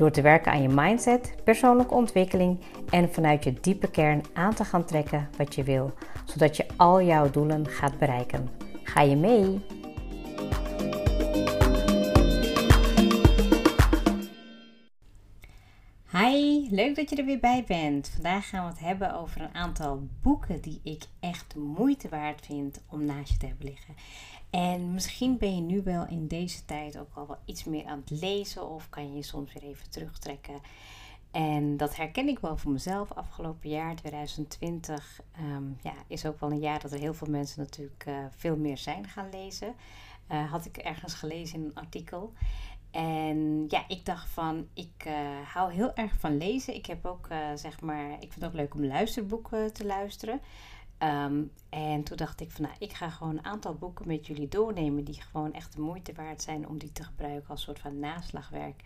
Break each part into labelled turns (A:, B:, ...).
A: Door te werken aan je mindset, persoonlijke ontwikkeling en vanuit je diepe kern aan te gaan trekken wat je wil, zodat je al jouw doelen gaat bereiken. Ga je mee? Hi, leuk dat je er weer bij bent. Vandaag gaan we het hebben over een aantal boeken die ik echt moeite waard vind om naast je te hebben liggen. En misschien ben je nu wel in deze tijd ook al wel iets meer aan het lezen of kan je je soms weer even terugtrekken. En dat herken ik wel voor mezelf. Afgelopen jaar, 2020, ehm, ja, is ook wel een jaar dat er heel veel mensen natuurlijk uh, veel meer zijn gaan lezen. Uh, had ik ergens gelezen in een artikel. En ja, ik dacht van, ik uh, hou heel erg van lezen. Ik heb ook, zeg maar, ik vind het ook leuk om luisterboeken te luisteren. Um, en toen dacht ik van nou, ik ga gewoon een aantal boeken met jullie doornemen die gewoon echt de moeite waard zijn om die te gebruiken als soort van naslagwerk.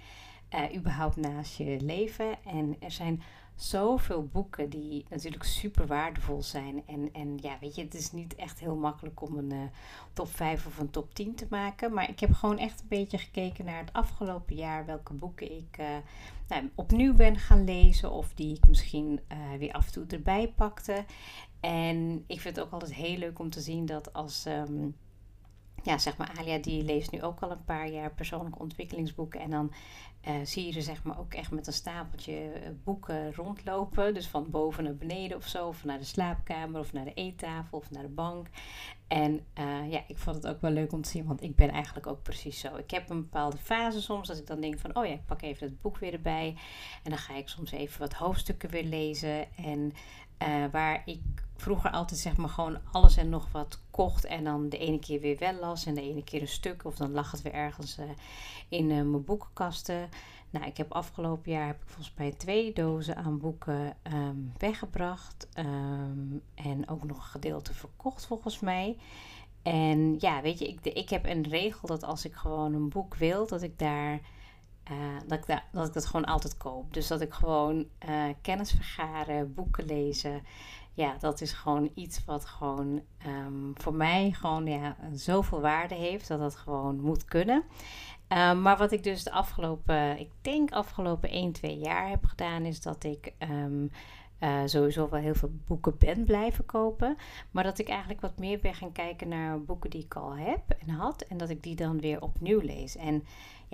A: Uh, überhaupt naast je leven. En er zijn zoveel boeken die natuurlijk super waardevol zijn. En, en ja, weet je, het is niet echt heel makkelijk om een uh, top 5 of een top 10 te maken. Maar ik heb gewoon echt een beetje gekeken naar het afgelopen jaar. Welke boeken ik uh, nou, opnieuw ben gaan lezen. Of die ik misschien weer af en toe erbij pakte. En ik vind het ook altijd heel leuk om te zien dat als. Um, ja, zeg maar, Alia die leest nu ook al een paar jaar persoonlijke ontwikkelingsboeken. En dan uh, zie je er zeg maar ook echt met een stapeltje eh, boeken rondlopen. Dus van boven naar beneden of zo. Of naar de slaapkamer of naar de eettafel of naar de bank. En uh, ja, ik vond het ook wel leuk om te zien, want ik ben eigenlijk ook precies zo. Ik heb een bepaalde fase soms dat ik dan denk van, oh ja, ik pak even het boek weer erbij. En dan ga ik soms even wat hoofdstukken weer lezen. En uh, waar ik vroeger altijd zeg maar gewoon alles en nog wat kocht. En dan de ene keer weer wel las en de ene keer een stuk. Of dan lag het weer ergens uh, in uh, mijn boekenkasten. Nou, ik heb afgelopen jaar heb ik volgens mij twee dozen aan boeken um, weggebracht. Um, en ook nog een gedeelte verkocht volgens mij. En ja, weet je, ik, ik heb een regel dat als ik gewoon een boek wil, dat ik daar uh, dat, ik da dat gewoon altijd koop. Dus dat ik gewoon uh, kennis vergaren, boeken lezen. Ja, dat is gewoon iets wat gewoon um, voor mij gewoon ja, zoveel waarde heeft. Dat dat gewoon moet kunnen. Um, maar wat ik dus de afgelopen, ik denk afgelopen 1, 2 jaar heb gedaan, is dat ik um, uh, sowieso wel heel veel boeken ben blijven kopen. Maar dat ik eigenlijk wat meer ben gaan kijken naar boeken die ik al heb en had. En dat ik die dan weer opnieuw lees. En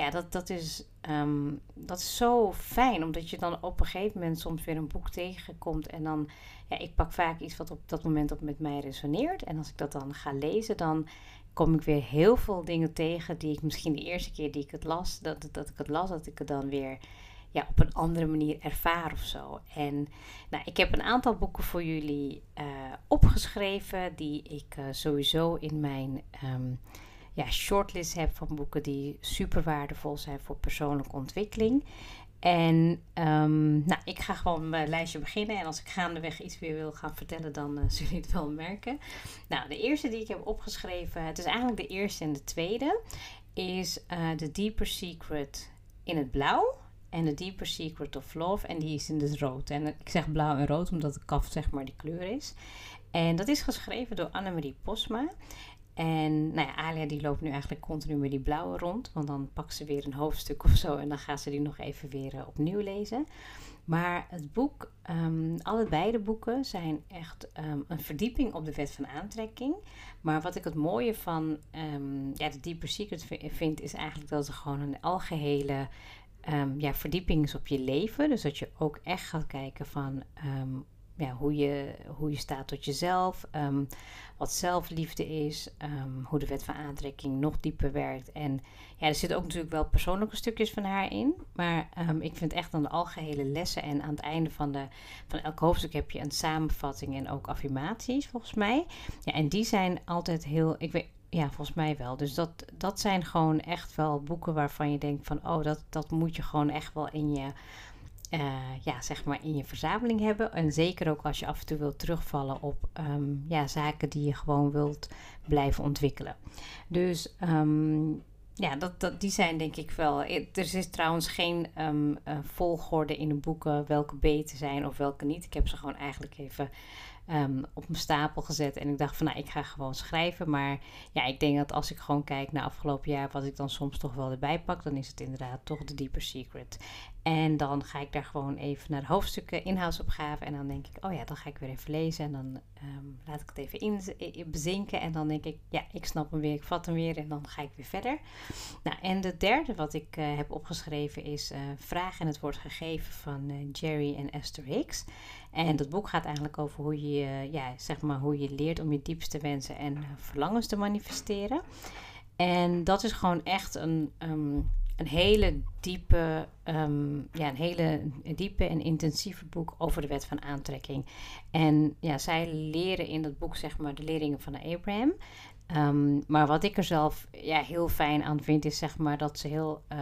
A: ja, dat, dat, is, um, dat is zo fijn, omdat je dan op een gegeven moment soms weer een boek tegenkomt. En dan, ja, ik pak vaak iets wat op dat moment op met mij resoneert. En als ik dat dan ga lezen, dan kom ik weer heel veel dingen tegen die ik misschien de eerste keer die ik het las, dat, dat ik het las, dat ik het dan weer ja, op een andere manier ervaar of zo. En nou, ik heb een aantal boeken voor jullie uh, opgeschreven die ik uh, sowieso in mijn um, ja, shortlist heb van boeken die super waardevol zijn voor persoonlijke ontwikkeling. En um, nou, ik ga gewoon mijn lijstje beginnen. En als ik gaandeweg iets weer wil gaan vertellen, dan uh, zullen jullie het wel merken. Nou, de eerste die ik heb opgeschreven, het is eigenlijk de eerste en de tweede, is uh, The Deeper Secret in het blauw. En The Deeper Secret of Love. En die is in het rood. En ik zeg blauw en rood, omdat de kaf zeg maar die kleur is. En dat is geschreven door Annemarie Posma. En nou Alia die loopt nu eigenlijk continu met die blauwe rond. Want dan pakt ze weer een hoofdstuk of zo en dan gaat ze die nog even weer uh, opnieuw lezen. Maar het boek, um, allebei de boeken zijn echt um, een verdieping op de wet van aantrekking. Maar wat ik het mooie van um, ja, de Deeper Secret vind, is eigenlijk dat het gewoon een algehele ja, verdieping is op je leven. Dus dat je ook echt gaat kijken van ja, hoe, je, hoe je staat tot jezelf, um, wat zelfliefde is, um, hoe de wet van aantrekking nog dieper werkt. En ja, er zitten ook natuurlijk wel persoonlijke stukjes van haar in. Maar um, ik vind echt dan de algehele lessen en aan het einde van, de, van elk hoofdstuk heb je een samenvatting en ook affirmaties volgens mij. Ja, en die zijn altijd heel, ik weet, ja, volgens mij wel. Dus dat, dat zijn gewoon echt wel boeken waarvan je denkt van, oh, dat, dat moet je gewoon echt wel in je ja, zeg maar in je verzameling hebben. En zeker ook als je af en toe wilt terugvallen op ehm, ja, zaken die je gewoon wilt blijven ontwikkelen. Dus ehm, ja, dat, dat, die zijn denk ik wel. Er is trouwens geen um, volgorde in de boeken welke beter zijn of welke niet. Ik heb ze gewoon eigenlijk even um, op mijn stapel gezet. En ik dacht van nou, ik ga gewoon schrijven. Maar ja, ik denk dat als ik gewoon kijk naar afgelopen jaar, wat ik dan soms toch wel erbij pak, dan is het inderdaad toch de Deeper Secret. En dan ga ik daar gewoon even naar de hoofdstukken inhoudsopgave. En dan denk ik, oh ja, dan ga ik weer even lezen. En dan ehm, laat ik het even in, bezinken. En dan denk ik, ja, ik snap hem weer, ik vat hem weer. En dan ga ik weer verder. Nou, en de derde wat ik uh, heb opgeschreven is uh, Vraag en het wordt gegeven van uh, Jerry en Esther Hicks. En dat boek gaat eigenlijk over hoe je, ja, zeg maar, hoe je leert om je diepste wensen en verlangens te manifesteren. En dat is gewoon echt een, um, een hele diepe, um, ja, een hele diepe en intensieve boek over de wet van aantrekking. En ja, zij leren in dat boek, zeg maar, de leringen van Abraham. Um, maar wat ik er zelf ja, heel fijn aan vind, is zeg maar dat ze heel, uh,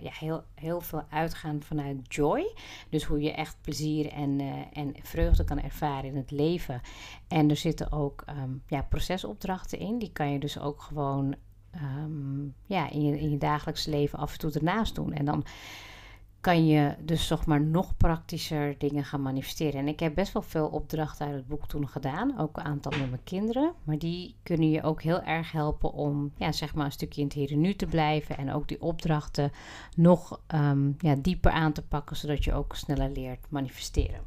A: ja, heel, heel veel uitgaan vanuit joy. Dus hoe je echt plezier en, uh, en vreugde kan ervaren in het leven. En er zitten ook um, ja, procesopdrachten in. Die kan je dus ook gewoon um, ja, in, je, in je dagelijks leven af en toe ernaast doen. En dan kan je dus toch maar nog praktischer dingen gaan manifesteren. En ik heb best wel veel opdrachten uit het boek toen gedaan, ook een aantal met mijn kinderen. Maar die kunnen je ook heel erg helpen om ja, zeg maar een stukje in het hier en nu te blijven. En ook die opdrachten nog um, ja, dieper aan te pakken, zodat je ook sneller leert manifesteren.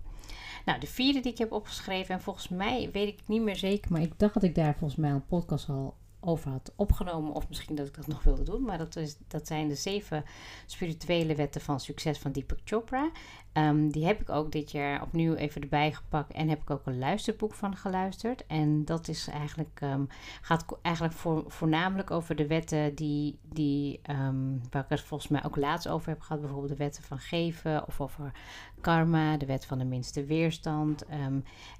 A: Nou, de vierde die ik heb opgeschreven, en volgens mij weet ik niet meer zeker, maar ik dacht dat ik daar volgens mij een podcast al over had opgenomen. Of misschien dat ik dat nog wilde doen. Maar dat, is, dat zijn de zeven spirituele wetten van succes van Deepak Chopra. Um, die heb ik ook dit jaar opnieuw even erbij gepakt. En heb ik ook een luisterboek van geluisterd. En dat is eigenlijk, um, gaat eigenlijk voor, voornamelijk over de wetten die, die um, waar ik het volgens mij ook laatst over heb gehad. Bijvoorbeeld de wetten van geven of over karma, de wet van de minste weerstand.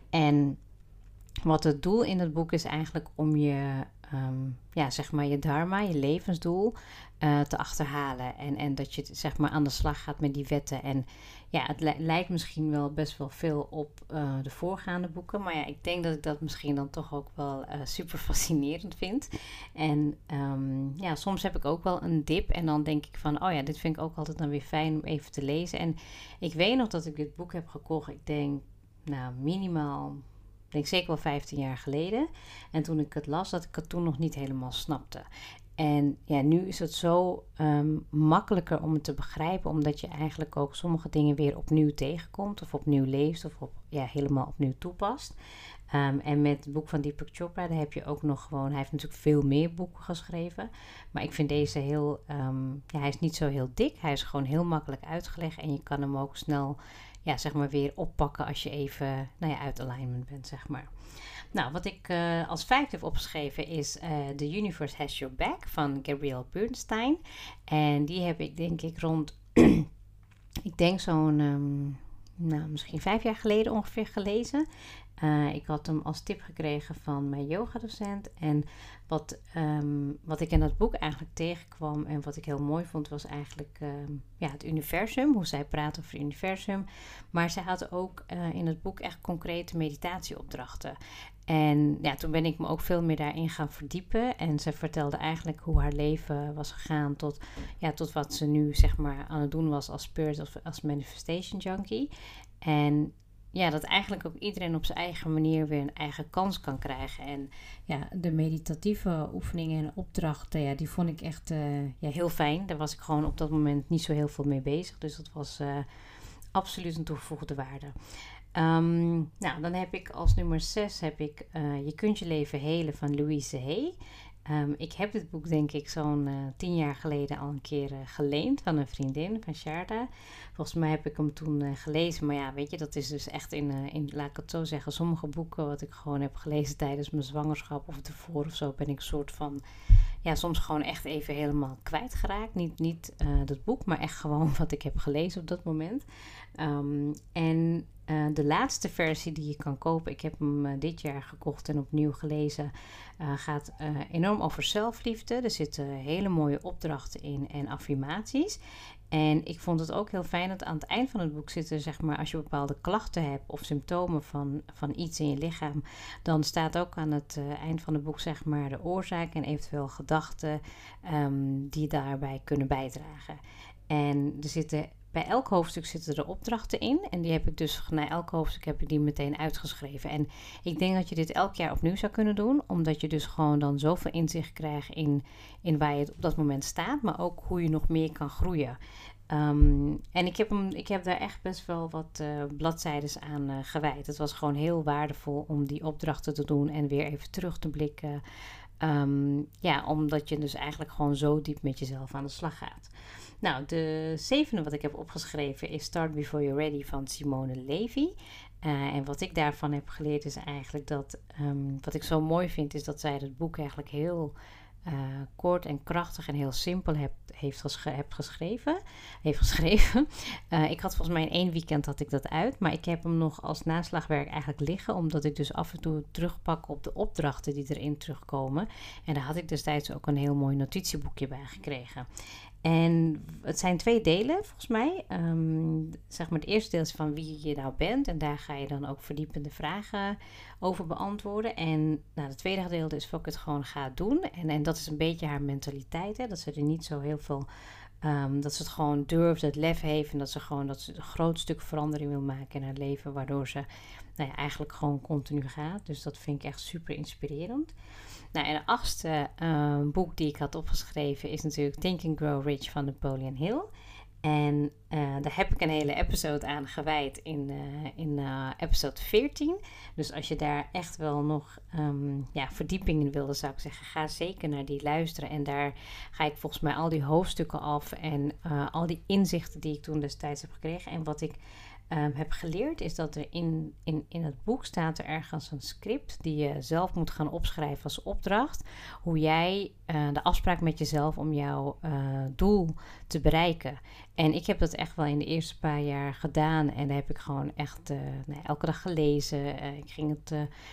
A: en wat het doel in het boek is eigenlijk om je um, ja, zeg maar je dharma, je levensdoel, uh, te achterhalen. En, en dat je zeg maar aan de slag gaat met die wetten. En ja, het lijkt misschien wel best wel veel op uh, de voorgaande boeken. Maar ja, ik denk dat ik dat misschien dan toch ook wel uh, super fascinerend vind. En um, ja, soms heb ik ook wel een dip. En dan denk ik van, oh ja, dit vind ik ook altijd dan weer fijn om even te lezen. En ik weet nog dat ik dit boek heb gekocht. Ik denk, nou, minimaal denk zeker wel 15 jaar geleden. En toen ik het las, dat ik het toen nog niet helemaal snapte. En ja, nu is het zo um, makkelijker om het te begrijpen, omdat je eigenlijk ook sommige dingen weer opnieuw tegenkomt, of opnieuw leest, of op, ja, helemaal opnieuw toepast. Um, en met het boek van Deepak Chopra, daar heb je ook nog gewoon, hij heeft natuurlijk veel meer boeken geschreven. Maar ik vind deze heel, um, ja, hij is niet zo heel dik, hij is gewoon heel makkelijk uitgelegd en je kan hem ook snel ja, zeg maar weer oppakken als je even nou ja, uit alignment bent, zeg maar. Nou, wat ik uh, als vijfde heb opgeschreven is uh, The Universe Has Your Back van Gabrielle Bernstein. En die heb ik denk ik rond, ik denk zo'n, um, nou misschien vijf jaar geleden ongeveer gelezen. Uh, ik had hem als tip gekregen van mijn yogadocent. En wat, um, wat ik in dat boek eigenlijk tegenkwam en wat ik heel mooi vond, was eigenlijk um, ja, het universum. Hoe zij praat over het universum. Maar zij had ook uh, in het boek echt concrete meditatieopdrachten. En ja, toen ben ik me ook veel meer daarin gaan verdiepen. En ze vertelde eigenlijk hoe haar leven was gegaan tot, ja, tot wat ze nu zeg maar aan het doen was als spirit of als manifestation junkie. En ja, dat eigenlijk ook iedereen op zijn eigen manier weer een eigen kans kan krijgen. En ja, de meditatieve oefeningen en opdrachten, ja, die vond ik echt uh, ja, heel fijn. Daar was ik gewoon op dat moment niet zo heel veel mee bezig. Dus dat was uh, absoluut een toegevoegde waarde. Um, nou, dan heb ik als nummer 6 heb ik uh, Je kunt je leven helen van Louise Hay. Um, ik heb dit boek denk ik zo'n uh, tien jaar geleden al een keer uh, geleend van een vriendin, van Sharda. Volgens mij heb ik hem toen uh, gelezen. Maar ja, weet je, dat is dus echt in, in, laat ik het zo zeggen, sommige boeken wat ik gewoon heb gelezen tijdens mijn zwangerschap of ervoor of zo, ben ik soort van, ja, soms gewoon echt even helemaal kwijtgeraakt. Niet, niet dat boek, maar echt gewoon wat ik heb gelezen op dat moment. Um, en eh, de laatste versie die je kan kopen, ik heb hem eh, dit jaar gekocht en opnieuw gelezen, uh, gaat enorm over zelfliefde. Er zitten hele mooie opdrachten in en affirmaties. En ik vond het ook heel fijn dat aan het eind van het boek zitten, zeg maar, als je bepaalde klachten hebt of symptomen van, van iets in je lichaam, dan staat ook aan het eind van het boek, zeg maar, de oorzaak en eventueel gedachten um, die daarbij kunnen bijdragen. En er zitten bij elk hoofdstuk zitten er opdrachten in. En die heb ik dus, na elk hoofdstuk heb ik die meteen uitgeschreven. En ik denk dat je dit elk jaar opnieuw zou kunnen doen. Omdat je dus gewoon dan zoveel inzicht krijgt in, in waar je op dat moment staat. Maar ook hoe je nog meer kan groeien. Um, en ik heb, hem, ik heb daar echt best wel wat uh, bladzijden aan uh, gewijd. Het was gewoon heel waardevol om die opdrachten te doen en weer even terug te blikken. Um, ja, omdat je dus eigenlijk gewoon zo diep met jezelf aan de slag gaat. Nou, de zevende wat ik heb opgeschreven is Start Before You're Ready van Simone Levy. Uh, en wat ik daarvan heb geleerd is eigenlijk dat, um, wat ik zo mooi vind, is dat zij het boek eigenlijk heel uh, kort en krachtig en heel simpel heb, heeft gesche heb geschreven. Heeft geschreven. Uh, ik had volgens mij in één weekend had ik dat uit, maar ik heb hem nog als naslagwerk eigenlijk liggen, omdat ik dus af en toe terugpak op de opdrachten die erin terugkomen. En daar had ik destijds ook een heel mooi notitieboekje bij gekregen. En het zijn twee delen volgens mij. Um, zeg maar het eerste deel is van wie je nou bent. En daar ga je dan ook verdiepende vragen over beantwoorden. En nou, het tweede gedeelte is wat het gewoon gaat doen. En, en dat is een beetje haar mentaliteit. Hè? Dat ze er niet zo heel veel. Um, dat ze het gewoon durft, het lef heeft. En dat ze gewoon dat ze een groot stuk verandering wil maken in haar leven. Waardoor ze nou ja, eigenlijk gewoon continu gaat. Dus dat vind ik echt super inspirerend. Nou, en de achtste uh, boek die ik had opgeschreven is natuurlijk Think and Grow Rich van Napoleon Hill. En uh, daar heb ik een hele episode aan gewijd in, uh, in uh, episode 14. Dus als je daar echt wel nog um, ja, verdieping in wilde, zou ik zeggen, ga zeker naar die luisteren. En daar ga ik volgens mij al die hoofdstukken af en al die inzichten die ik toen destijds heb gekregen. En wat ik um, heb geleerd, is dat er in, in, in het boek staat er ergens een script die je zelf moet gaan opschrijven als opdracht. Hoe jij uh, de afspraak met jezelf om jouw uh, doel te bereiken. En ik heb dat echt wel in de eerste paar jaar gedaan. En daar heb ik gewoon echt uh, nou, elke dag gelezen. ik, ging het,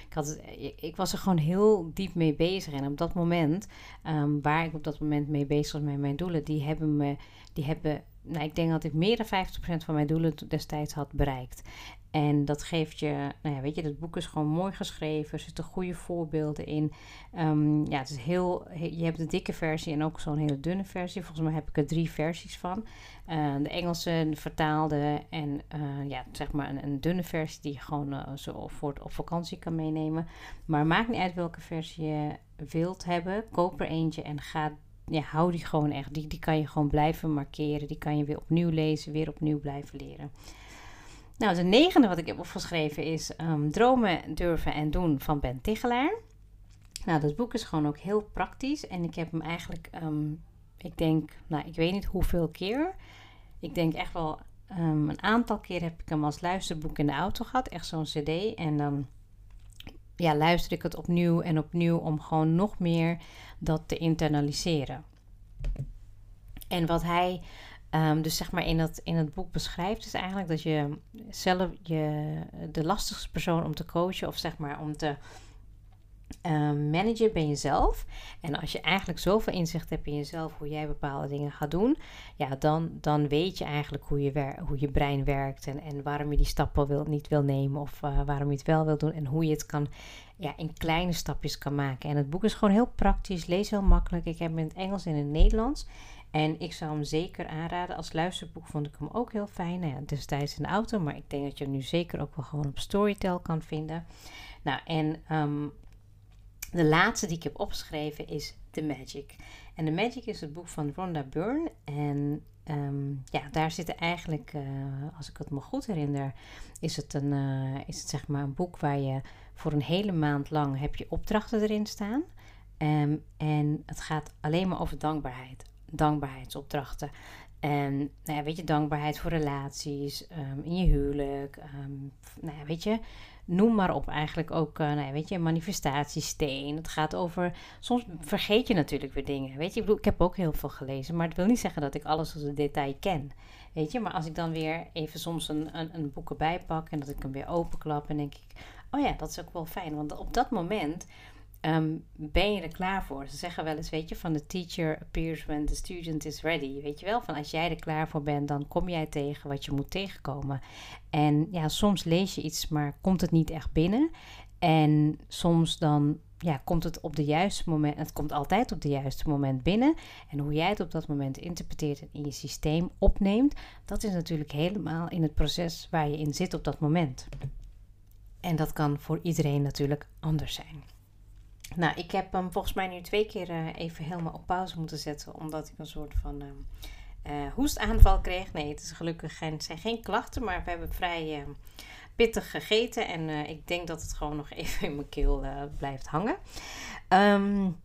A: ik, had ik was er gewoon heel diep mee bezig. En op dat moment, um, waar ik op dat moment mee bezig was met mijn doelen, die hebben me, die hebben nou, ik denk dat ik meer dan 50% van mijn doelen destijds had bereikt. En dat geeft je, nou ja, weet je, dat boek is gewoon mooi geschreven. Er zitten goede voorbeelden in. Um, ja, het is heel, je hebt de dikke versie en ook zo'n hele dunne versie. Volgens mij heb ik er drie versies van. Uh, de Engelse, de vertaalde en uh, ja, zeg maar een, een, dunne versie die je gewoon uh, zo voor, op vakantie kan meenemen. Maar maakt niet uit welke versie je wilt hebben. Koop er eentje en ga ja, hou die gewoon echt. Die, die kan je gewoon blijven markeren. Die kan je weer opnieuw lezen, weer opnieuw blijven leren. Nou, de negende wat ik heb opgeschreven is um, Dromen, Durven en Doen van Ben Tichelaar. Nou, dat boek is gewoon ook heel praktisch. En ik heb hem eigenlijk, um, ik denk, nou, ik weet niet hoeveel keer. Ik denk echt wel um, een aantal keer heb ik hem als luisterboek in de auto gehad. Echt zo'n cd. En dan ja, luister ik het opnieuw en opnieuw om gewoon nog meer dat te internaliseren. En wat hij um, dus zeg maar in het, in het boek beschrijft, is eigenlijk dat je zelf je, de lastigste persoon om te coachen of zeg maar om te uh, managen ben jezelf. En als je eigenlijk zoveel inzicht hebt in jezelf, hoe jij bepaalde dingen gaat doen, ja, dan, dan weet je eigenlijk hoe je, hoe je brein werkt en, en waarom je die stappen wil, niet wil nemen of uh, waarom je het wel wil doen en hoe je het kan ja, in kleine stapjes kan maken. En het boek is gewoon heel praktisch, lees heel makkelijk. Ik heb hem in het Engels en in het Nederlands. En ik zou hem zeker aanraden. Als luisterboek vond ik hem ook heel fijn. Nou ja, destijds in de auto, maar ik denk dat je hem nu zeker ook wel gewoon op Storytel kan vinden. Nou, en um, de laatste die ik heb opgeschreven is The Magic. En The Magic is het boek van Rhonda Byrne. En um, ja, daar zitten eigenlijk, uh, als ik het me goed herinner, is het, een, uh, is het zeg maar een boek waar je voor een hele maand lang heb je opdrachten erin staan. Um, en het gaat alleen maar over dankbaarheid. Dankbaarheidsopdrachten. En nou ja, weet je, dankbaarheid voor relaties, um, in je huwelijk. nou ja, weet je, noem maar op eigenlijk ook, uh, nou weet je, manifestatiesteen. Het gaat over, soms vergeet je natuurlijk weer dingen. Weet je, ik bedoel, ik heb ook heel veel gelezen, maar het wil niet zeggen dat ik alles als een detail ken. Weet je, maar als ik dan weer even soms een, een, een boek erbij pak en dat ik hem weer openklap en denk ik, oh ja, dat is ook wel fijn. Want op dat moment Ehm, ben je er klaar voor? Ze zeggen wel eens, weet je, van de teacher appears when the student is ready. Weet je wel, van als jij er klaar voor bent, dan kom jij tegen wat je moet tegenkomen. En ja, soms lees je iets, maar komt het niet echt binnen. En soms dan ja, komt het op de juiste moment. Het komt altijd op de juiste moment binnen. En hoe jij het op dat moment interpreteert en in je systeem opneemt, dat is natuurlijk helemaal in het proces waar je in zit op dat moment. En dat kan voor iedereen natuurlijk anders zijn. Nou, ik heb hem volgens mij nu twee keer uh, even helemaal op pauze moeten zetten. Omdat ik een soort van uh, hoestaanval kreeg. Nee, het is gelukkig geen, zijn geen klachten. Maar we hebben vrij pittig gegeten. En ik denk dat het gewoon nog even in mijn keel blijft hangen. Um,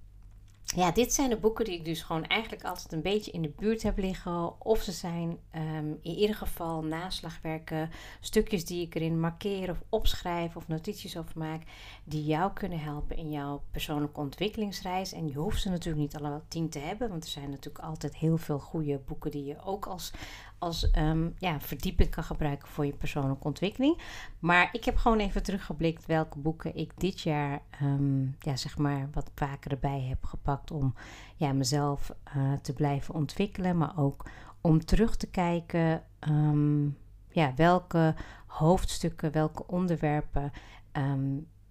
A: ja, dit zijn de boeken die ik dus gewoon eigenlijk altijd een beetje in de buurt heb liggen. Of ze zijn ehm, in ieder geval naslagwerken, stukjes die ik erin markeer of opschrijf of notities over maak. Die jou kunnen helpen in jouw persoonlijke ontwikkelingsreis. En je hoeft ze natuurlijk niet allemaal tien te hebben, want er zijn natuurlijk altijd heel veel goede boeken die je ook als, als um, ja, verdieping kan gebruiken voor je persoonlijke ontwikkeling. Maar ik heb gewoon even teruggeblikt welke boeken ik dit jaar um, ja, zeg maar wat vaker erbij heb gepakt om ja, mezelf uh, te blijven ontwikkelen, maar ook om terug te kijken um, ja, welke hoofdstukken, welke onderwerpen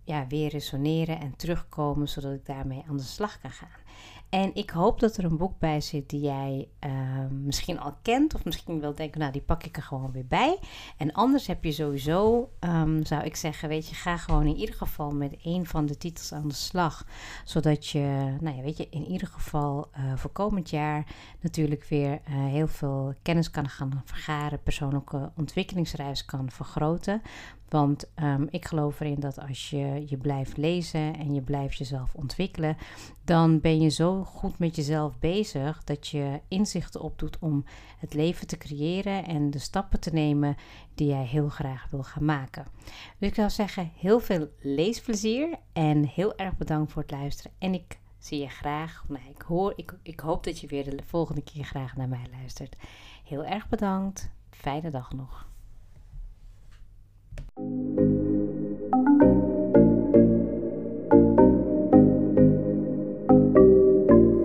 A: ja, weer resoneren en terugkomen, zodat ik daarmee aan de slag kan gaan. En ik hoop dat er een boek bij zit die jij ehm, misschien al kent. Of misschien wil denken, nou die pak ik er gewoon weer bij. En anders heb je sowieso, um, zou ik zeggen, weet je, ga gewoon in ieder geval met een van de titels aan de slag. Zodat je, nou ja, weet je, in ieder geval uh, voor komend jaar natuurlijk weer uh, heel veel kennis kan gaan vergaren. Persoonlijke ontwikkelingsreis kan vergroten. Want um, ik geloof erin dat als je je blijft lezen en je blijft jezelf ontwikkelen, dan ben je zo goed met jezelf bezig dat je inzichten opdoet om het leven te creëren en de stappen te nemen die jij heel graag wil gaan maken. Dus ik zou zeggen, heel veel leesplezier en heel erg bedankt voor het luisteren. En ik zie je graag, nou, ik, hoor, ik, ik hoop dat je weer de volgende keer graag naar mij luistert. Heel erg bedankt. Fijne dag nog.